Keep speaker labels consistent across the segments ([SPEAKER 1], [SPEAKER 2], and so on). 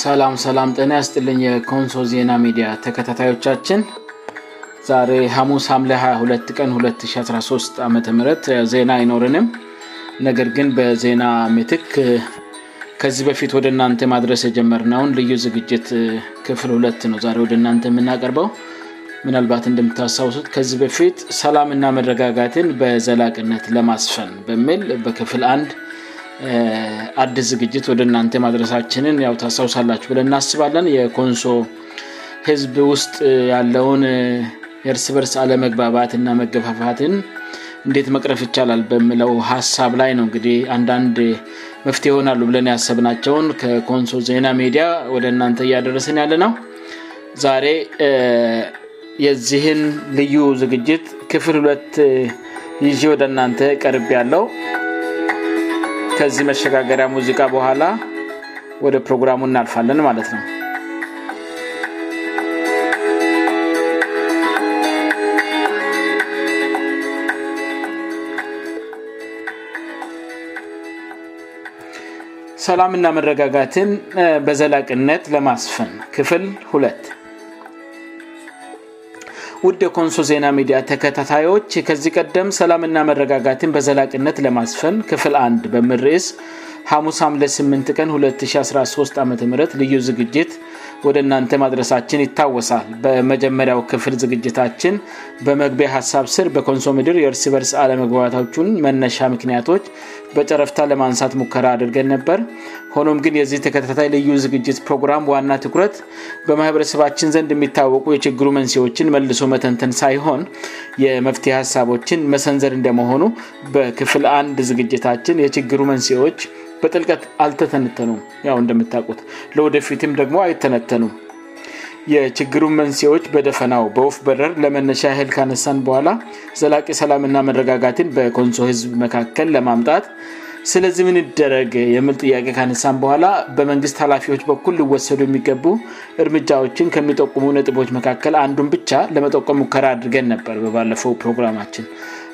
[SPEAKER 1] ሰላም ሰላም ጥና ያስጥልኝ የኮንሶ ዜና ሚዲያ ተከታታዮቻችን ዛሬ ሐሙስ ም 22 ቀን 2013 ዓም ዜና አይኖርንም ነገር ግን በዜና ምትክ ከዚህ በፊት ወደ ናንተ ማድረስ የጀመርነውን ልዩ ዝግጅት ክፍል ሁ ነው ወደ እናንተ የምናቀርበው ምናልባት እንደምታስታውሱት ከዚህ በፊት ሰላምና መረጋጋትን በዘላቅነት ለማስፈን በሚል በክፍል 1 አድስ ዝግጅት ወደ እናንተ ማድረሳችንን ውታስታውሳላችሁ ብለን እናስባለን የኮንሶ ህዝብ ውስጥ ያለውን የእርስ በርስ አለመግባባትና መገፋፋትን እንዴት መቅረፍ ይቻላል በምለው ሀሳብ ላይ ነው እንግዲህ አንዳንድ መፍትሄ ይሆናሉ ብለን ያሰብናቸውን ከኮንሶ ዜና ሜዲያ ወደ እናንተ እያደረስን ያለ ነው ዛሬ የዚህን ልዩ ዝግጅት ክፍል ሁለት ይዜ ወደ እናንተ ቀርብ ያለው ከዚህ መሸጋገሪያ ሙዚቃ በኋላ ወደ ፕሮግራሙ እናልፋለን ማለት ነው ሰላምና መረጋጋትን በዘላቅነት ለማስፈን ክፍል 2 ውድ ኮንሶ ዜና ሚዲያ ተከታታዮች ከዚህ ቀደም ሰላምና መረጋጋትን በዘላቂነት ለማስፈን ክፍል 1 በምርእስ ሐሙስ አምለስ 8 ቀን 2013 ዓም ልዩ ዝግጅት ወደ እናንተ ማድረሳችን ይታወሳል በመጀመሪያው ክፍል ዝግጅታችን በመግቢያ ሀሳብ ስር በኮንሶሜዲር የእርሲቨርስ አለመግባታቹን መነሻ ምክንያቶች በጨረፍታ ለማንሳት ሙከራ አድርገን ነበር ሆኖም ግን የዚህ ተከታታይ ልዩ ዝግጅት ፕሮግራም ዋና ትኩረት በማህበረሰባችን ዘንድ የሚታወቁ የችግሩ መንስዎችን መልሶ መተንተን ሳይሆን የመፍትሄ ሀሳቦችን መሰንዘር እንደመሆኑ በክፍል አንድ ዝግጅታችን የችግሩ መንስዎች በጥልቀት አልተተነተኑም ያው እንደምታቁት ለወደፊትም ደግሞ አይተነተኑም የችግሩን መንሴዎች በደፈናው በውፍ በረር ለመነሻ ያህል ካነሳን በኋላ ዘላቂ ሰላምና መረጋጋትን በኮንሶ ህዝብ መካከል ለማምጣት ስለዚህ ምንደረግ የምል ጥያቄ ካነሳን በኋላ በመንግስት ኃላፊዎች በኩል ልወሰዱ የሚገቡ እርምጃዎችን ከሚጠቁሙ ነጥቦች መካከል አንዱን ብቻ ለመጠቆም ሙከራ አድርገን ነበር በባለፈው ፕሮግራማችን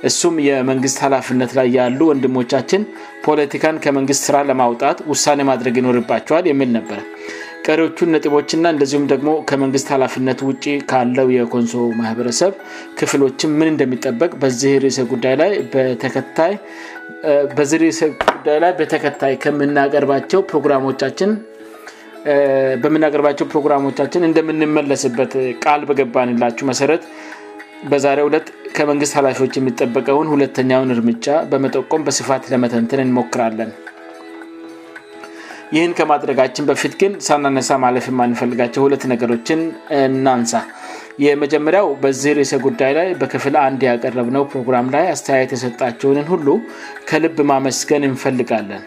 [SPEAKER 1] እሱም የመንግስት ሀላፍነት ላይ ያሉ ወንድሞቻችን ፖለቲካን ከመንግስት ስራ ለማውጣት ውሳኔ ማድረግ ይኖርባቸዋል የሚል ነበር ቀሪዎቹን ነጥቦችና እንደዚሁም ደግሞ ከመንግስት ኃላፍነት ውጭ ካለው የኮንሶ ማህበረሰብ ክፍሎችም ምን እንደሚጠበቅ በዚህ ስ ጉዳይ ላይ በተከታይ በምናቀርባቸው ፕሮግራሞቻችን እንደምንመለስበት ቃል በገባንላችሁ መሠረት በዛሬ ሁለት ከመንግስት ኃላፊዎች የሚጠበቀውን ሁለተኛውን እርምጫ በመጠቆም በስፋት ለመተንተን እንሞክራለን ይህን ከማድረጋችን በፊት ግን ሳናነሳ ማለፍ የማንፈልጋቸው ሁለት ነገሮችን እናንሳ የመጀመሪያው በዚህ ርእሰ ጉዳይ ላይ በክፍል አንድ ያቀረብነው ፕሮግራም ላይ አስተያየት የሰጣቸውንን ሁሉ ከልብ ማመስገን እንፈልጋለን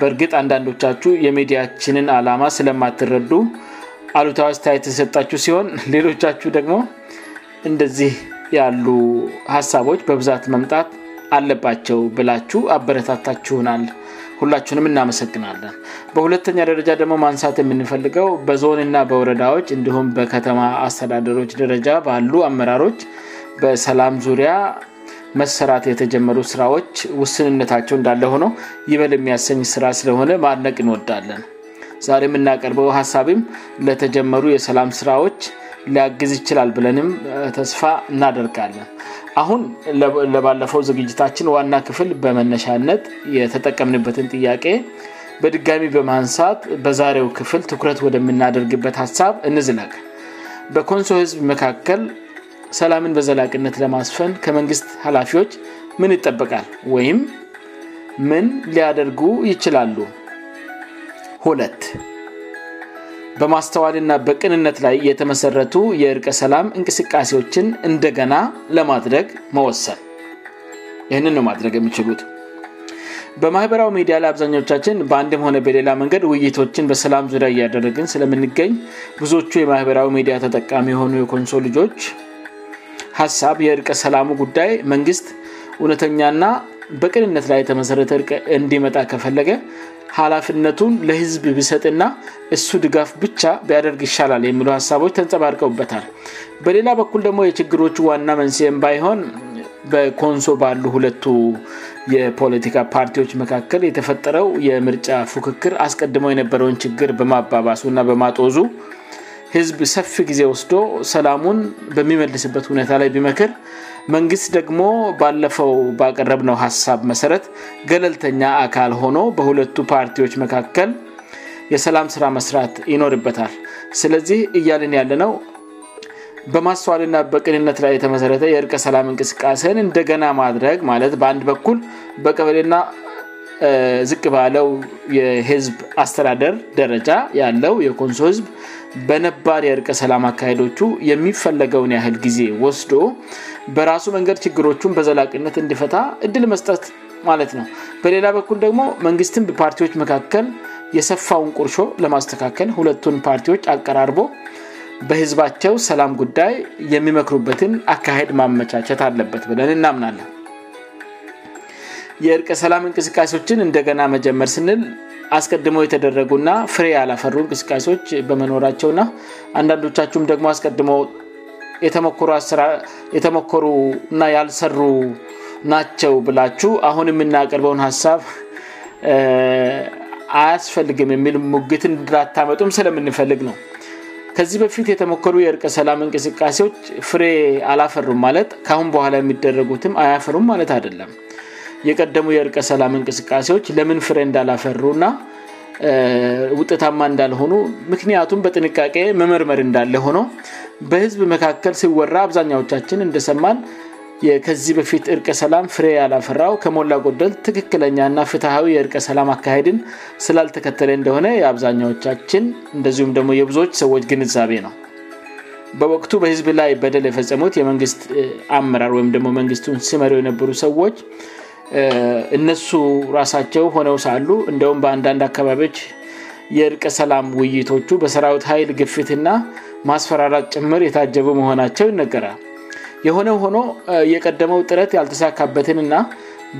[SPEAKER 1] በእርግጥ አንዳንዶቻችሁ የሚዲያችንን አላማ ስለማትረዱ አሉታዊ አስተያየት የሰጣችሁ ሲሆን ሌሎቻችሁ ደግሞ እንደዚህ ያሉ ሀሳቦች በብዛት መምጣት አለባቸው ብላችሁ አበረታታችሁናል ሁላችሁንም እናመሰግናለን በሁለተኛ ደረጃ ደግሞ ማንሳት የምንፈልገው በዞንና በወረዳዎች እንዲሁም በከተማ አስተዳደሮች ደረጃ ባሉ አመራሮች በሰላም ዙሪያ መሰራት የተጀመሩ ስራዎች ውስንነታቸው እንዳለ ሆነው ይበል የሚያሰኝ ስራ ስለሆነ ማድነቅ እንወዳለን ዛሬ እናቀርበው ሀሳብም ለተጀመሩ የሰላም ስራዎች ሊያግዝ ይችላል ብለንም ተስፋ እናደርጋለን አሁን ለባለፈው ዝግጅታችን ዋና ክፍል በመነሻነት የተጠቀምንበትን ጥያቄ በድጋሚ በማንሳት በዛሬው ክፍል ትኩረት ወደምናደርግበት ሀሳብ እንዝነቀ በኮንሶ ህዝብ መካከል ሰላምን በዘላቅነት ለማስፈን ከመንግስት ኃላፊዎች ምን ይጠበቃል ወይም ምን ሊያደርጉ ይችላሉ ሁ በማስተዋል ና በቅንነት ላይ የተመሠረቱ የእርቀ ሰላም እንቅስቃሴዎችን እንደገና ለማድረግ መወሰን ይህን ነው ማድረግ የሚችሉት በማህበራዊ ሚዲያ ላይ አብዛኞቻችን በአንድም ሆነ በሌላ መንገድ ውይይቶችን በሰላም ዙሪያ እያደረግን ስለምንገኝ ብዙዎቹ የማህበራዊ ሚዲያ ተጠቃሚ የሆኑ የኮንሶል ልጆች ሀሳብ የእርቀ ሰላሙ ጉዳይ መንግስት እውነተኛና በቅንነት ላይ የተመሰረተ እርቅ እንዲመጣ ከፈለገ ሀላፍነቱን ለህዝብ ቢሰጥና እሱ ድጋፍ ብቻ ቢያደርግ ይሻላል የሚሉ ሀሳቦች ተንጸባርቀውበታል በሌላ በኩል ደግሞ የችግሮቹ ዋና መንስሄን ባይሆን በኮንሶ ባሉ ሁለቱ የፖለቲካ ፓርቲዎች መካከል የተፈጠረው የምርጫ ፉክክር አስቀድሞው የነበረውን ችግር በማባባሱ ና በማጦዙ ህዝብ ሰፊ ጊዜ ወስዶ ሰላሙን በሚመልስበት ውኔታ ላይ ቢመክር መንግስት ደግሞ ባለፈው ባቀረብነው ሀሳብ መሠረት ገለልተኛ አካል ሆኖ በሁለቱ ፓርቲዎች መካከል የሰላም ስራ መስራት ይኖርበታል ስለዚህ እያልን ያለነው በማስተዋልና በቅንነት ላይ የተመሠረተ የእርቀ ሰላም እንቅስቃሴን እንደገና ማድረግ ማለት በአንድ በኩል በቀበሌና ዝቅ ባለው የህዝብ አስተዳደር ደረጃ ያለው የኮንሶ ህዝብ በነባር የእርቀ ሰላም አካሄዶቹ የሚፈለገውን ያህል ጊዜ ወስዶ በራሱ መንገድ ችግሮቹን በዘላቅነት እንዲፈታ እድል መስጠት ማለት ነው በሌላ በኩል ደግሞ መንግስትን በፓርቲዎች መካከል የሰፋውን ቁርሾ ለማስተካከል ሁለቱን ፓርቲዎች አቀራርቦ በህዝባቸው ሰላም ጉዳይ የሚመክሩበትን አካሄድ ማመቻቸት አለበት ብለን እናምናለን የእርቀ ሰላም እንቅስቃሴዎችን እንደገና መጀመር ስንል አስቀድሞ የተደረጉና ፍሬ ያላፈሩ እንቅስቃሴዎች በመኖራቸውና አንዳንዶቻችሁም ደግሞ አስቀድሞ ሩየተሞከሩ እና ያልሰሩ ናቸው ብላችሁ አሁን የምናያቀርበውን ሀሳብ አያስፈልግም የሚል ሙግትን ድራ አታመጡም ስለምንፈልግ ነው ከዚህ በፊት የተሞከሩ የእርቀ ሰላም እንቅስቃሴዎች ፍሬ አላፈሩም ማለት ከአሁን በኋላ የሚደረጉትም አያፈሩም ማለት አደለም የቀደሙ የእርቀ ሰላም እንቅስቃሴዎች ለምን ፍሬ እንዳላፈሩና ውጥታማ እንዳልሆኑ ምክንያቱም በጥንቃቄ መመርመር እንዳለ ሆኖ በህዝብ መካከል ሲወራ አብዛኛዎቻችን እንደሰማል ከዚህ በፊት እርቀ ሰላም ፍሬ ያላፈራው ከሞላ ጎደል ትክክለኛ ና ፍትሐዊ የእርቀ ሰላም አካሄድን ስላልተከተለ እንደሆነ የአብዛኛዎቻችን እንደዚሁም ደግሞ የብዙዎች ሰዎች ግንዛቤ ነው በወቅቱ በህዝብ ላይ በደል የፈጸሙት የመንግስት አመራር ወይም ደሞ መንግስቱን ሲመሪው የነበሩ ሰዎች እነሱ ራሳቸው ሆነው ሳሉ እንደውም በአንዳንድ አካባቢዎች የእርቀ ሰላም ውይይቶቹ በሰራዊት ኃይል ግፊትና ማስፈራራጭ ጭምር የታጀቡ መሆናቸው ይነገራል የሆነው ሆኖ የቀደመው ጥረት ያልተሳካበትን ና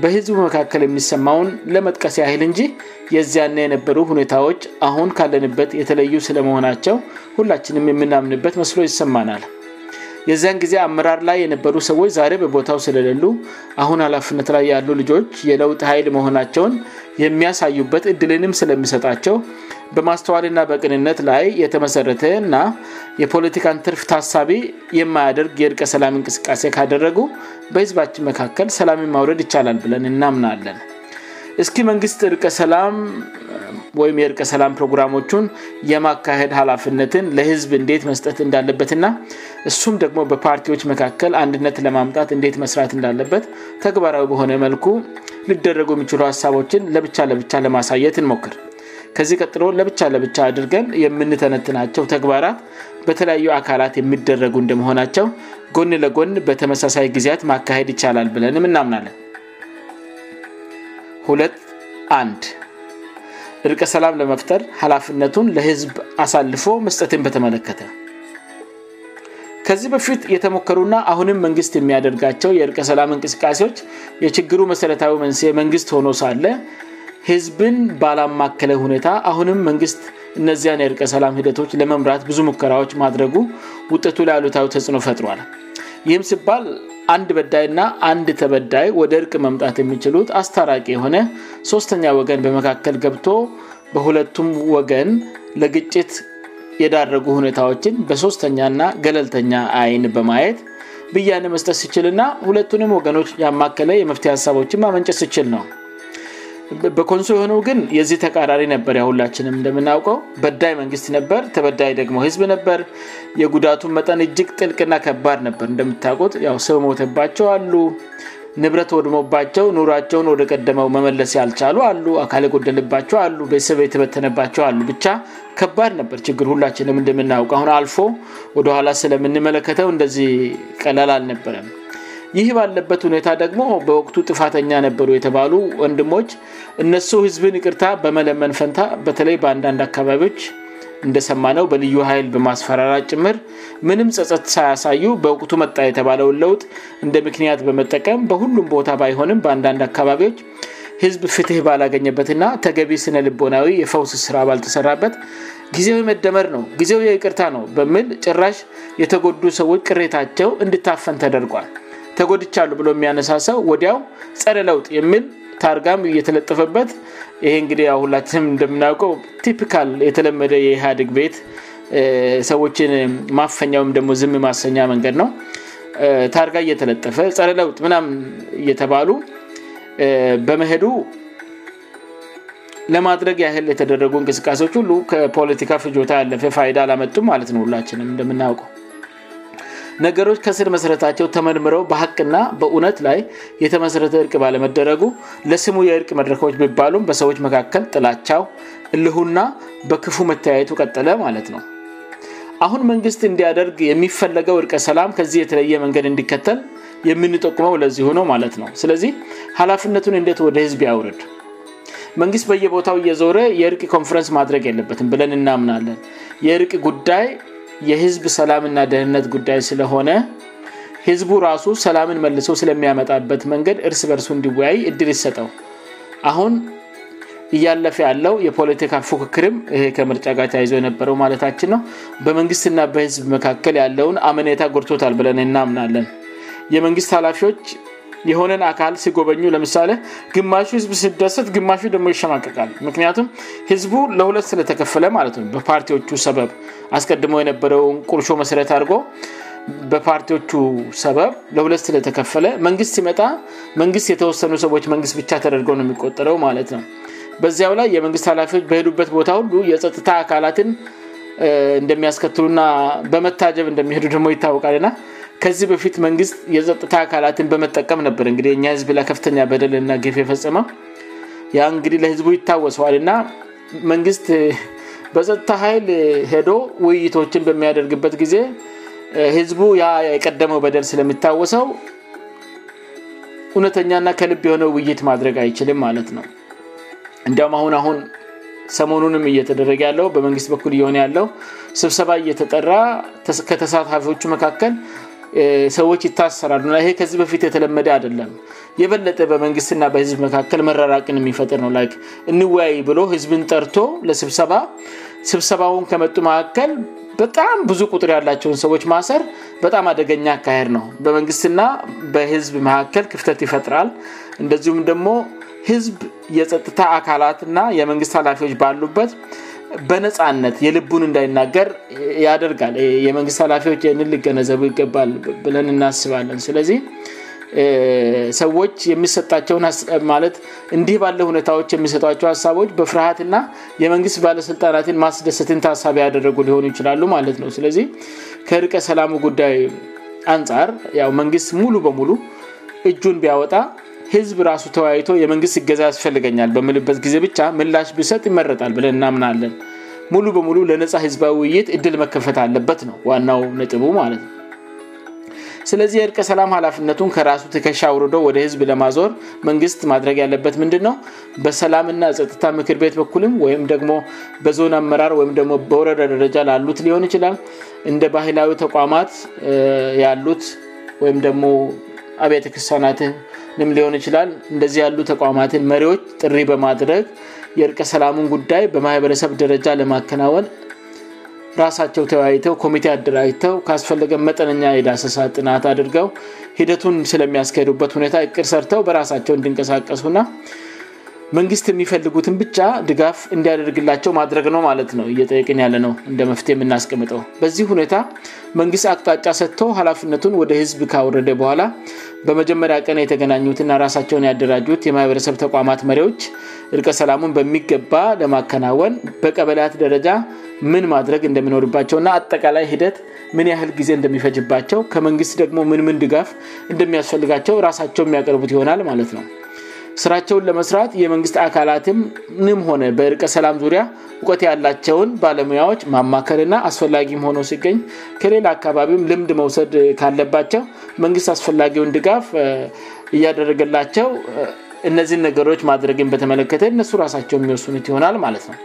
[SPEAKER 1] በህዝቡ መካከል የሚሰማውን ለመጥቀስ ያይል እንጂ የዚያና የነበሩ ሁኔታዎች አሁን ካለንበት የተለዩ ስለመሆናቸው ሁላችንም የምናምንበት መስሎ ይሰማናል የዚያን ጊዜ አመራር ላይ የነበሩ ሰዎች ዛሬ በቦታው ስለሌሉ አሁን ኃላፍነት ላይ ያሉ ልጆች የለውጥ ኃይል መሆናቸውን የሚያሳዩበት እድልንም ስለሚሰጣቸው በማስተዋል ና በቅንነት ላይ የተመሠረተ ና የፖለቲካን ትርፍ ታሳቢ የማያደርግ የእርቀሰላም እንቅስቃሴ ካደረጉ በህዝባችን መካከል ሰላምን ማውረድ ይቻላል ብለን እናምናለን እስኪ መንግስት እርቀ ሰላም ወይም የእርቀሰላም ፕሮግራሞቹን የማካሄድ ሀላፍነትን ለህዝብ እንዴት መስጠት እንዳለበትና እሱም ደግሞ በፓርቲዎች መካከል አንድነት ለማምጣት እንዴት መስራት እንዳለበት ተግባራዊ በሆነ መልኩ ሊደረጉ የሚችሉ ሀሳቦችን ለብቻ ለብቻ ለማሳየት እንሞክር ከዚህ ቀጥሎ ለብቻ ለብቻ አድርገን የምንተነትናቸው ተግባራት በተለያዩ አካላት የሚደረጉ እንደመሆናቸው ጎን ለጎን በተመሳሳይ ጊዜያት ማካሄድ ይቻላል ብለን ምእናምናለን ሁት አድ እርቀሰላም ለመፍጠር ሀላፍነቱን ለህዝብ አሳልፎ መስጠትን በተመለከተ ከዚህ በፊት የተሞከሩና አሁንም መንግስት የሚያደርጋቸው የእርቀ ሰላም እንቅስቃሴዎች የችግሩ መሠረታዊ መንስ መንግስት ሆኖ ሳለ ህዝብን ባላምማከለ ሁኔታ አሁንም መንግስት እነዚያን የእርቀሰላም ሂደቶች ለመምራት ብዙ ሙከራዎች ማድረጉ ውጠቱ ላያሉታዊ ተጽዕኖ ፈጥሯል ይህም ሲባል አንድ በዳይ ና አንድ ተበዳይ ወደ እርቅ መምጣት የሚችሉት አስታራቂ የሆነ ሶስተኛ ወገን በመካከል ገብቶ በሁለቱም ወገን ለግጭት የዳረጉ ሁኔታዎችን በሶስተኛና ገለልተኛ አይን በማየት ብያነ መስጠት ሲችልና ሁለቱንም ወገኖች ያማከለ የመፍት ሀሳቦችን ማመንጨት ስችል ነው በኮንሶ የሆኑ ግን የዚህ ተራሪ ነበር ያሁላችንም እንደምናውቀው በዳይ መንግስት ነበ ተበዳይ ደግሞህዝብ ነበር የጉዳቱን ጠን እጅግ ጥልቅና ከባድ ነበር እንደምታትሰው መተባቸው አሉ ንብረት ወድሞባቸው ኑራቸውን ወደ ቀደመው መመለስ ያልቻሉ አሉ አካል ጎደልባቸውአ ቤተሰ የተበተነባቸው አሉብቻ ከባድ ነበር ችግር ሁላችንም እንደምናውቅ አሁን አልፎ ወደኋላ ስለምንመለከተው እንደዚህ ቀለል አልነበረም ይህ ባለበት ሁኔታ ደግሞ በወቅቱ ጥፋተኛ ነበሩ የተባሉ ወንድሞች እነሱ ህዝብን እቅርታ በመለመን ፈንታ በተለይ በአንዳንድ አካባቢዎች እንደሰማ ነው በልዩ ኃይል በማስፈራራጭ ጭምር ምንም ጸጸት ሳያሳዩ በወቅቱ መጣ የተባለውን ለውጥ እንደ ምክንያት በመጠቀም በሁሉም ቦታ ባይሆንም በአንዳንድ አካባቢዎች ህዝብ ፍትህ ባላገኘበትና ተገቢ ስነ ልቦናዊ የፈውስስራ ባልተሰራበት ጊዜው መደመር ነው ጊዜው የእቅርታ ነው በል ጭራሽ የተጎዱ ሰዎች ቅሬታቸው እንድታፈን ተደርጓል ተጎድቻሉ ብሎ የሚያነሳ ሰው ወዲያው ጸረ ለውጥ የሚል ታርጋ እየተለጠፈበት ይህ እግዲ አሁላትም እንደምናውቀው ካል የተለመደ የኢህግ ቤት ሰዎችን ማፈኛም ደሞ ዝም ማስሰኛ መንገድ ነው ታርጋ እየተለጠፈረለ ም እየተባሉ በመሄዱ ለማድረግ ያህል የተደረጉ እንቅስቃሴዎች ሁሉ ከፖለቲካ ፍጆታ ያለፈ ይዳ አላመጡ ማለት ነው ሁላችንም እንደምናውቀው ነገሮች ከስር መሠረታቸው ተመርምረው በሀቅና በእውነት ላይ የተመሰረተ እርቅ ባለመደረጉ ለስሙ የእርቅ መድረካቦች ቢባሉን በሰዎች መካከል ጥላቻው ልሁና በክፉ መተያየቱ ቀጠለ ማለት ነው አሁን መንግስት እንዲያደርግ የሚፈለገው እርቀ ሰላም ከዚህ የተለየ መንገድ እንዲከተል የምንጠቁመው ለዚሆነው ማለት ነው ስለዚህ ሀላፍነቱን እንደት ወደ ህዝብ ያውርድ መንግስት በየቦታው እየዞረ የእርቅ ኮንፈረንስ ማድረግ ያለበትም ብለን እናምናለን የርቅ ጉዳይ የህዝብ ሰላምና ደህንነት ጉዳይ ስለሆነ ህዝቡ ራሱ ሰላምን መልሶ ስለሚያመጣበት መንገድ እርስ በእርሱ እንዲወያይ እድል ይሰጠው አሁን እያለፈ ያለው የፖለቲካ ክክርም ይህ ከምርጫ ጋር ተያይዘ የነበረው ማለታችን ነው በመንግስትና በህዝብ መካከል ያለውን አመኔታ ጎድቶታል ብለን እናምናለን የመንግስት ኃላፊዎች የሆነን አካል ሲጎበኙ ለምሳሌ ግማ ዝብ ሲደሰት ግማ ደሞ ይሸማቀቃል ምክንያቱም ህዝቡ ለሁለት ስለተከፈለ ማለነው በፓርቲዎቹ ሰበብ አስቀድሞ የነበረውን ቁልሾ መሰረት አድርጎ በፓርቲዎቹ ሰበብ ለሁለት ስለተከፈለ መንግስት ሲመጣ መንግት የተወሰኑ ሰዎች መንግስት ብቻ ተደርጎ ነው የሚቆጠረው ማለት ነው በዚያ ላይ የመንግስት ላፊዎች በሄዱበት ቦታ ሁ የጥታ አካላትን እንደሚያስከትሉና በመታጀብ እንደሚሄዱ ደሞ ይታወቃል ከዚህ በፊት መንግስት የጥታ አካላትን በመጠቀም ነበር ህዝብላከፍተኛ በደልና ግ የፈጸመው ያ እንግዲህ ለህዝቡ ይታወሰዋል እና መንግስት በጥታ ኃይል ሄዶ ውይይቶችን በሚያደርግበት ጊዜ ህዝቡ የቀደመው በደል ስለሚታወሰው እውነተኛና ከልብ የሆነ ውይይት ማድረግ አይችልም ማለት ነው እንዲም አሁን አሁን ሰሞኑንም እየተደረገ ያለው በመንግስት በኩል እየሆነ ያለው ስብሰባ እየተጠራ ከተሳታፊዎቹ መካከል ሰዎች ይታሰራሉና ይሄ ከዚህ በፊት የተለመደ አደለም የበለጠ በመንግስትና በህዝብ መካከል መራራቅን የሚፈጥር ነው እንወያይ ብሎ ህዝብን ጠርቶ ለስብሰባ ስብሰባውን ከመጡ መካከል በጣም ብዙ ቁጥር ያላቸውን ሰዎች ማሰር በጣም አደገኛ አካሄድ ነው በመንግስትና በህዝብ መካከል ክፍተት ይፈጥራል እንደዚሁም ደግሞ ህዝብ የጸጥታ አካላትና የመንግስት ኃላፊዎች ባሉበት በነጻነት የልቡን እንዳይናገር ያደርጋል የመንግስት ኃላፊዎች የንን ሊገነዘቡ ይገባል ብለን እናስባለን ስለዚህ ሰዎች እንዲህ ባለ ሁኔታዎች የሚሰቸው ሀሳቦች በፍርሃትና የመንግስት ባለስልጣናትን ማስደሰትን ታሳቢ ያደረጉ ሊሆኑ ይችላሉ ማለት ነው ስለዚ ከርቀ ሰላሙ ጉዳይ አንጻር መንግስት ሙሉ በሙሉ እጁን ቢያወጣ ህዝብ ራሱ ተወያይቶ የመንግስት ይገዛ ያስፈልገኛል በምልበት ጊዜ ብቻ ምላሽ ቢሰጥ ይመረጣል ብለን እናምናለን ሙሉ በሙሉ ለነፃ ህዝባዊ ውይይት እድል መከፈት አለበት ነው ዋናው ጥቡ ማለትነው ስለዚህ እርቀ ሰላም ኃላፍነቱን ከራሱ ትከሻ አውርዶ ወደ ህዝብ ለማዞር መንግስት ማድረግ ያለበት ምንድነው በሰላምና ጥታ ምክር ቤት በኩልም ወይም ደግሞ በዞን አመራር ወይም ደሞ በወረዳ ደረጃ ላሉት ሊሆን ይችላል እንደ ባህላዊ ተቋማት ያሉት ወይም ደግሞ አብያተ ክርስቲያናት ንም ሊሆን ይችላል እንደዚህ ያሉ ተቋማትን መሪዎች ጥሪ በማድረግ የእርቀ ሰላሙን ጉዳይ በማህበረሰብ ደረጃ ለማከናወን ራሳቸው ተወያይተው ኮሚቴ አደራጅተው ካስፈለገ መጠነኛ የዳሰሳ ጥናት አድርገው ሂደቱን ስለሚያስከሄዱበት ሁኔታ እቅር ሰርተው በራሳቸው እንዲንቀሳቀሱና መንግስት የሚፈልጉትን ብቻ ድጋፍ እንዲያደርግላቸው ማድረግ ነው ማለት ነው እየጠየቅን ያለ ነው እንደ መፍትሄ የምናስቀምጠው በዚህ ሁኔታ መንግስት አቅጣጫ ሰጥቶ ሀላፍነቱን ወደ ህዝብ ካወረደ በኋላ በመጀመሪያ ቀን የተገናኙትና ራሳቸውን ያደራጁት የማህበረሰብ ተቋማት መሪዎች እርቀሰላሙን በሚገባ ለማከናወን በቀበላያት ደረጃ ምን ማድረግ እንደምኖርባቸውእና አጠቃላይ ሂደት ምን ያህል ጊዜ እንደሚፈጅባቸው ከመንግስት ደግሞ ምን ምን ድጋፍ እንደሚያስፈልጋቸው እራሳቸው የሚያቀርቡት ይሆናል ማለት ነው ስራቸውን ለመስራት የመንግስት አካላትንም ሆነ በርቀ ሰላም ዙሪያ እውቀት ያላቸውን ባለሙያዎች ማማከልና አስፈላጊም ሆኖ ሲገኝ ከሌላ አካባቢውም ልምድ መውሰድ ካለባቸው መንግስት አስፈላጊውን ድጋፍ እያደረገላቸው እነዚህን ነገሮች ማድረግን በተመለከተ እነሱ ራሳቸው የሚወሱነት ይሆናል ማለት ነው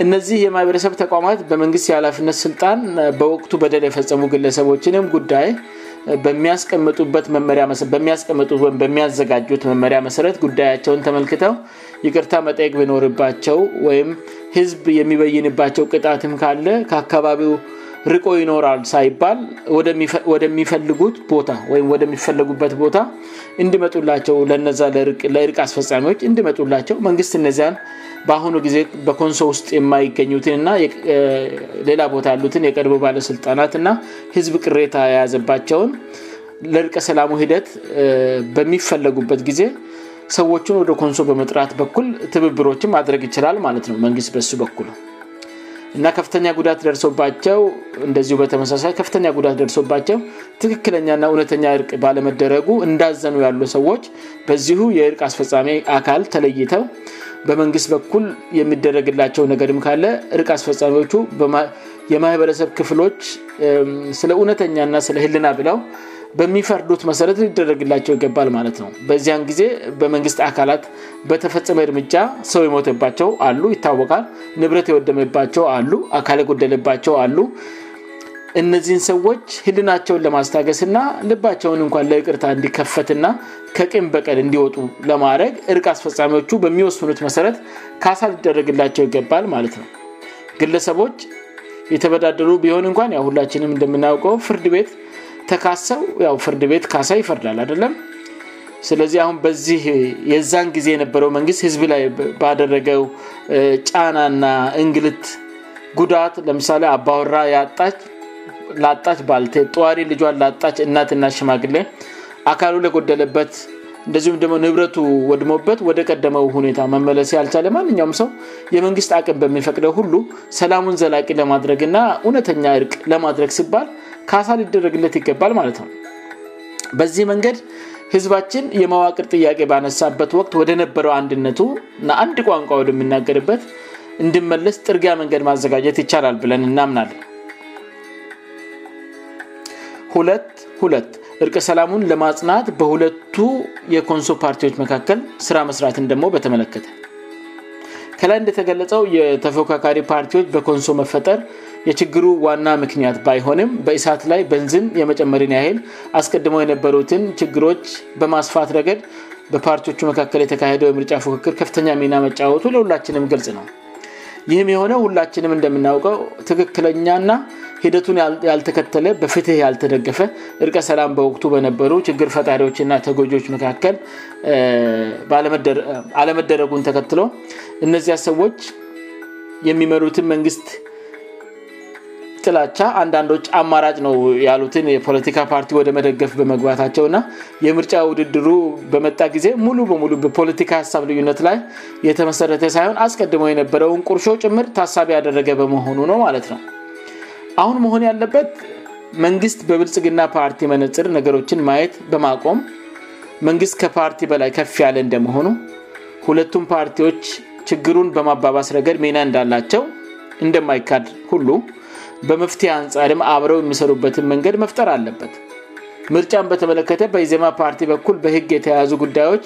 [SPEAKER 1] እነዚህ የማህበረሰብ ተቋማት በመንግስት የአላፍነት ስልጣን በወቅቱ በደል የፈጸሙ ግለሰቦችንም ጉዳይ ያስቀወም በሚያዘጋጁት መመሪያ መሰረት ጉዳያቸውን ተመልክተው ይቅርታ መጠቅ ቢኖርባቸው ወይም ህዝብ የሚበይንባቸው ቅጣትም ካለ ከአካባቢው ርቆ ይኖራል ሳይባል ወደሚፈልጉት ቦታወይምወደሚፈልጉበት ቦታ እንድመጡላቸው ለነዛ ለእርቅ አስፈፃሚዎች እንድመጡላቸው መንግስት እነዚያን በአሁኑ ጊዜ በኮንሶ ውስጥ የማይገኙትን ና ሌላ ቦታ ያሉትን የቀድቡ ባለሥልጣናትና ህዝብ ቅሬታ የያዘባቸውን ለእርቀ ሰላሙ ሂደት በሚፈለጉበት ጊዜ ሰዎቹን ወደ ኮንሶ በመጥራት በኩል ትብብሮችም ማድረግ ይችላል ማለት ነው መንግስት በእሱ በኩሉ እና ከፍተኛ ጉዳት ደርሶባቸው እንደዚሁ በተመሳሳይ ከፍተኛ ጉዳት ደርሶባቸው ትክክለኛና እውነተኛ እርቅ ባለመደረጉ እንዳዘኑ ያሉ ሰዎች በዚሁ የእርቅ አስፈፃሚ አካል ተለይተው በመንግስት በኩል የሚደረግላቸው ነገርም ካለ እርቅ አስፈጻሚዎቹ የማህበረሰብ ክፍሎች ስለ እውነተኛ ና ስለ ህልና ብለው በሚፈርዱት መሰረት ሊደረግላቸው ይገባል ማለት ነው በዚያን ጊዜ በመንግስት አካላት በተፈጸመ እርምጃ ሰው ይሞተባቸው አሉ ይታወቃል ንብረት የወደመባቸው አሉ አካል ጎደለባቸው አሉ እነዚህን ሰዎች ህልናቸውን ለማስታገስ ና ልባቸውን እኳን ለእቅርታ እንዲከፈትና ከቅን በቀል እንዲወጡ ለማድረግ እርቅ አስፈፃሚዎቹ በሚወስኑት መሰረት ካሳ ሊደረግላቸው ይገባል ማለት ነው ግለሰቦች የተበዳደሉ ቢሆን እኳን ያ ሁላችንም እንደምናያውቀው ፍርድ ቤት ተካሰው ፍርድ ቤት ካሳ ይፈርዳል አደለም ስለዚ አሁን በዚህ የዛን ጊዜ የነበረው መንግስት ህዝብ ላይ ባደረገው ጫና ና እንግልት ጉዳት ለምሳሌ አባወራ ጣላጣች ል ጠዋሪ ልጇን ላጣች እናት እናሸማግለ አካሉ ለጎደለበት እንደዚሁም ደግሞ ንብረቱ ወድሞበት ወደ ቀደመው ሁኔ መመለሴ አልቻለ ማንኛውም ሰው የመንግስት አቅም በሚፈቅደው ሁሉ ሰላሙን ዘላቂ ለማድረግ ና እውነተኛ እርቅ ለማድረግ ሲባል ከሳ ሊደረግለት ይገባል ማለት ነው በዚህ መንገድ ህዝባችን የመዋቅር ጥያቄ ባነሳበት ወቅት ወደነበረው አንድነቱ እና አንድ ቋንቋ ወደምናገርበት እንድመለስ ጥርያ መንገድ ማዘጋጀት ይቻላል ብለን እናምናለ ሁለት ሁ እርቅ ሰላሙን ለማጽናት በሁለቱ የኮንሶ ፓርቲዎች መካከል ስራ መስራትን ደሞ በተመለከተ ከላይ እንደተገለጸው የተፎካካሪ ፓርቲዎች በኮንሶ መፈጠር የችግሩ ዋና ምክንያት ባይሆንም በእሳት ላይ በንዝን የመጨመርን ያል አስቀድሞው የነበሩትን ችግሮች በማስፋት ረገድ በፓርቲዎቹ መካከል የተካሄደው የምርጫ ክክል ከፍተኛ ሚና መጫወቱ ለሁላችንም ገልጽ ነው ይህም የሆነ ሁላችንም እንደምናውቀው ትክክለኛ ና ሂደቱን ያልተከተለ በፍትህ ያልተደገፈ እርቀ ሰላም በወቅቱ በነበሩ ችግር ፈጣሪዎችና ተጎጂዎች መካከል አለመደረጉን ተከትሎ እነዚያ ሰዎች የሚመሩትን መንግስት ጥላቻ አንዳንዶች አማራጭ ነው ያሉትን የፖለቲካ ፓርቲ ወደ መደገፍ በመግባታቸው እና የምርጫ ውድድሩ በመጣ ጊዜ ሙሉ በሙሉ በፖለቲካ ሀሳብ ልዩነት ላይ የተመሠረተ ሳይሆን አስቀድሞው የነበረውን ቁርሾ ጭምር ታሳቢ ያደረገ በመሆኑ ነው ማለት ነው አሁን መሆን ያለበት መንግስት በብልጽግና ፓርቲ መነፅር ነገሮችን ማየት በማቆም መንግስት ከፓርቲ በላይ ከፍ ያለ እንደመሆኑ ሁለቱም ፓርቲዎች ችግሩን በማባባስ ረገድ ሜና እንዳላቸው እንደማይካድ ሁ በመፍትሄ አንጻርም አብረው የሚሰሩበትን መንገድ መፍጠር አለበት ምርጫን በተመለከተ በኢዜማ ፓርቲ በኩል በህግ የተያዙ ጉዳዮች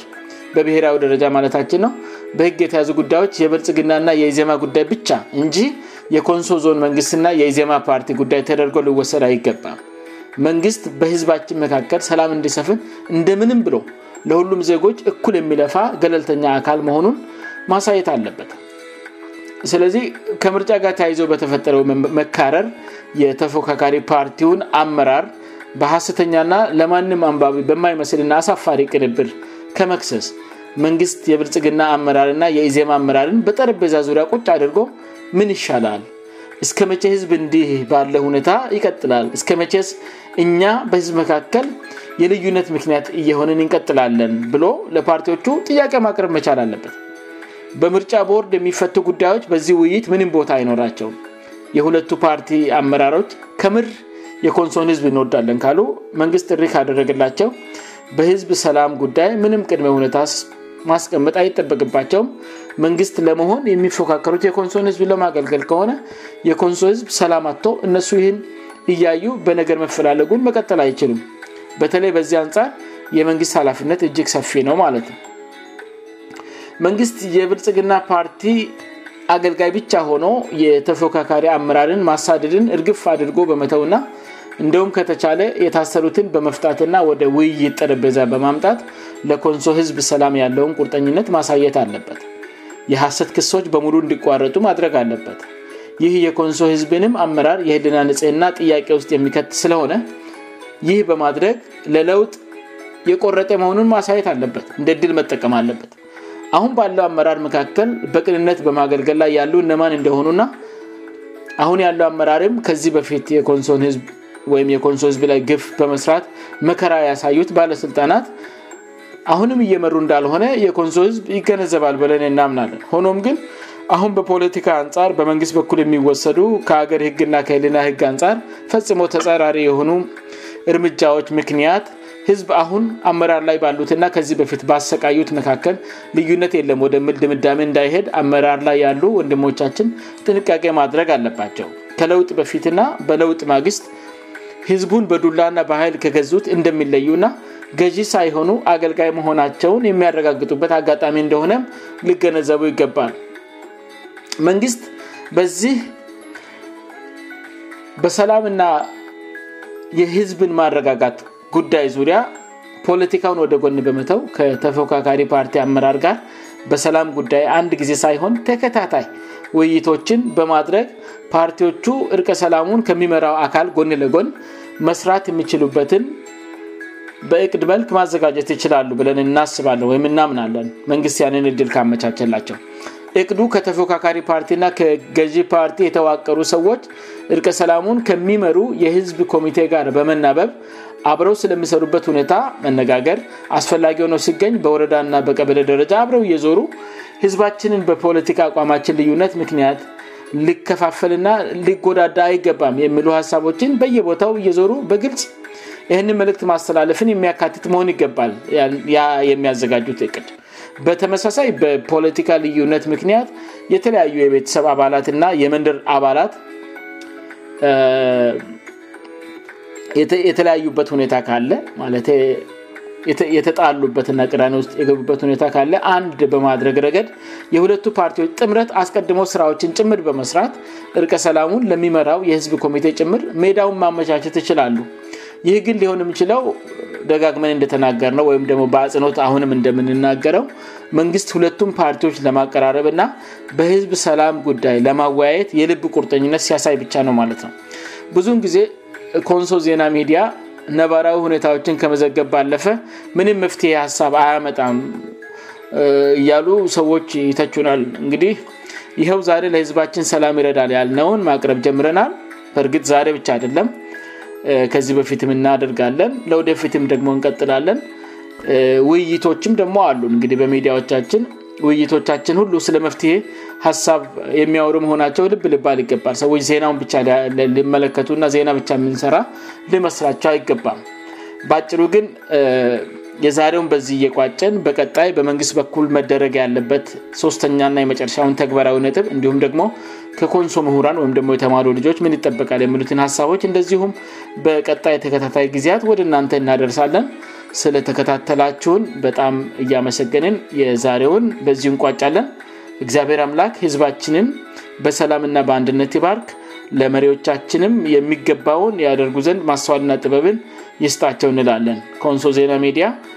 [SPEAKER 1] በብሔራዊ ደረጃ ማለታችን ነው በህግ የተያዙ ጉዳዮች የብርጽግናና የኢዜማ ጉዳይ ብቻ እንጂ የኮንሶ ዞን መንግስትና የኢዜማ ፓርቲ ጉዳይ ተደርጎ ልወሰድ አይገባም መንግስት በህዝባችን መካከል ሰላም እንዲሰፍን እንደ ምንም ብሎ ለሁሉም ዜጎች እኩል የሚለፋ ገለልተኛ አካል መሆኑን ማሳየት አለበት ስለዚህ ከምርጫ ጋር ተያይዘ በተፈጠረው መካረር የተፎካካሪ ፓርቲውን አመራር በሐሰተኛና ለማንም አንባቢ በማይመስልና አሳፋሪ ቅንብር ከመክሰስ መንግስት የብርጽግና አመራርና የኢዜማ አመራርን በጠረበዛ ዙሪያ ቁጫ አድርጎ ምን ይሻላል እስከ መቼ ህዝብ እንዲህ ባለ ሁኔታ ይቀጥላል እስከ መ እኛ በህዝብ መካከል የልዩነት ምክንያት እየሆንን እንቀጥላለን ብሎ ለፓርቲዎቹ ጥያቄ ማቅረብ መቻል አለበት በምርጫ ቦርድ የሚፈቱ ጉዳዮች በዚህ ውይይት ምንም ቦታ አይኖራቸውም የሁለቱ ፓርቲ አመራሮች ከምር የኮንሶን ህዝብ እንወዳለን ካሉ መንግስት ሪክ ያደረግላቸው በህዝብ ሰላም ጉዳይ ምንም ቅድመ ሁኔታ ማስቀመጥ አይጠበቅባቸውም መንግስት ለመሆን የሚፎካከሩት የኮንሶን ህዝብ ለማገልገል ከሆነ የኮንሶ ህዝብ ሰላም አቶ እነሱ ይህን እያዩ በነገር መፈላለጉን መቀጠል አይችልም በተለይ በዚህ አንጻር የመንግስት ኃላፊነት እጅግ ሰፊ ነው ማለት ነው መንግስት የብርጽግና ፓርቲ አገልጋይ ብቻ ሆኖ የተፎካካሪ አመራርን ማሳደድን እርግፍ አድርጎ በመተውና እንደውም ከተቻለ የታሰሩትን በመፍታትና ወደ ውይይት ጠረበዛ በማምጣት ለኮንሶ ህዝብ ሰላም ያለውን ቁርጠኝነት ማሳየት አለበት የሐሰት ክሶች በሙሉ እንዲቋረጡ ማድረግ አለበት ይህ የኮንሶ ህዝብንም አመራር የህልና ንጽህና ጥያቄ ውስጥ የሚከት ስለሆነ ይህ በማድረግ ለለውጥ የቆረጠ መሆኑን ማሳየት አለበት እንደ እድል መጠቀም አለበት አሁን ባለው አመራር መካከል በቅንነት በማገልገል ላይ ያሉ ነማን እንደሆኑእና አሁን ያለው አመራርም ከዚህ በፊት የኮንሶን ህዝብ ወይም የኮንሶ ህዝብ ላይ ግፍ በመስራት መከራ ያሳዩት ባለስልጣናት አሁንም እየመሩ እንዳልሆነ የኮንሶ ህዝብ ይገነዘባል ብለን እናምናለን ሆኖም ግን አሁን በፖለቲካ አንጻር በመንግስት በኩል የሚወሰዱ ከሀገር ህግና ከልና ህግ አንጻር ፈጽሞ ተጸራሪ የሆኑ እርምጃዎች ምክንያት ህዝብ አሁን አመራር ላይ ባሉትና ከዚህ በፊት በአሰቃዩት መካከል ልዩነት የለም ወደ ምልድምዳሜ እንዳይሄድ አመራር ላይ ያሉ ወንድሞቻችን ጥንቃቄ ማድረግ አለባቸው ከለውጥ በፊትና በለውጥ ማግስት ህዝቡን በዱላና በኃይል ከገዙት እንደሚለዩእና ገዢ ሳይሆኑ አገልጋይ መሆናቸውን የሚያረጋግጡበት አጋጣሚ እንደሆነም ልገነዘቡ ይገባል መንግስት በዚህ በሰላምና የህዝብን ማረጋጋት ጉዳይ ዙሪያ ፖለቲካን ወደ ጎን በመተው ከተፎካካሪ ፓርቲ አመራር ጋር በሰላም ጉዳይ አንድ ጊዜ ሳይሆን ተከታታይ ውይይቶችን በማድረግ ፓርቲዎቹ እርቀሰላሙን ከሚመራው አካል ጎን ለጎን መስራት የሚችሉበትን በእቅድ መልክ ማዘጋጀት ይችላሉ ብለን እናስባለን ወይም እናምናለን መንግሥት ያንን እድል ካመቻቸላቸው እቅዱ ከተፎካካሪ ፓርቲእና ከገዢ ፓርቲ የተዋቀሩ ሰዎች እርቀሰላሙን ከሚመሩ የህዝብ ኮሚቴ ጋር በመናበብ አብረው ስለሚሰሩበት ሁኔታ መነጋገር አስፈላጊየሆነ ሲገኝ በወረዳና በቀበለ ደረጃ አብረው እየዞሩ ህዝባችንን በፖለቲካ አቋማችን ልዩነት ምክንያት ሊከፋፈልና ሊጎዳዳ አይገባም የሚሉ ሀሳቦችን በየቦታው እየዞሩ በግልጽ ይህንን መልእክት ማስተላለፍን የሚያካትት መሆን ይገባል የሚያዘጋጁት እቅድ በተመሳሳይ በፖለቲካ ልዩነት ምክንያት የተለያዩ የቤተሰብ አባላትና የመንድር አባላት የተለያዩበት ሁኔታ ካለ ማ የተጣሉበትና ቅዳኒ ስ የገቡበት ሁኔ ካለ አንድ በማድረግ ረገድ የሁለቱ ፓርቲዎች ጥምረት አስቀድሞ ስራዎችን ጭምር በመስራት እርቀ ሰላሙን ለሚመራው የህዝብ ኮሚቴ ጭምር ሜዳውን ማመቻች ይችላሉ ይህግን ሊሆንም ችለው ደጋግመን እንደተናገር ነው ወይም ደግሞ በአጽኖት አሁንም እንደምንናገረው መንግስት ሁለቱም ፓርቲዎች ለማቀራረብና በህዝብ ሰላም ጉዳይ ለማወያየት የልብ ቁርጠኝነት ሲያሳይ ብቻ ነው ማነው ኮንሶ ዜና ሚዲያ ነባራዊ ሁኔታዎችን ከመዘገብ ባለፈ ምንም መፍትሄ ሀሳብ አያመጣም እያሉ ሰዎች ይተችናል እንግዲህ ይኸው ዛሬ ለህዝባችን ሰላም ይረዳል ያልነውን ማቅረብ ጀምረናል በእርግጥ ዛሬ ብቻ አደለም ከዚህ በፊትም እናደርጋለን ለወደፊትም ደግሞ እንቀጥላለን ውይይቶችም ደግሞ አሉን እ በሚዲያዎቻችን ውይይቶቻችን ሁሉ ስለ መፍትሄ ሀሳብ የሚያወሩ መሆናቸው ልብ ልባ ይገባል ሰዎች ዜናውን ብቻ ሊመለከቱና ዜና ብቻ የምንሰራ ልመስላቸው አይገባም በጭሩ ግን የዛሬውን በዚ እየቋጨን በቀጣይ በመንግስት በኩል መደረግ ያለበት ሶስተኛና የመጨረሻን ተግባራዊ ነጥብ እንዲሁም ደግሞ ከኮንሶ ምሁራን ወይም ደሞ የተማሉ ልጆች ምን ይጠበቃል የሚሉት ሀሳቦች እንደዚሁም በቀጣይ የተከታታይ ጊዜያት ወደ እናንተ እናደርሳለን ስለተከታተላቸውን በጣም እያመሰገንን የዛሬውን በዚህ እንቋጫለን እግዚአብሔር አምላክ ህዝባችንም በሰላምና በአንድነት ባርክ ለመሪዎቻችንም የሚገባውን ያደርጉ ዘንድ ማሰዋልና ጥበብን ይስጣቸው እንላለን ከወንሶ ዜና ሜዲያ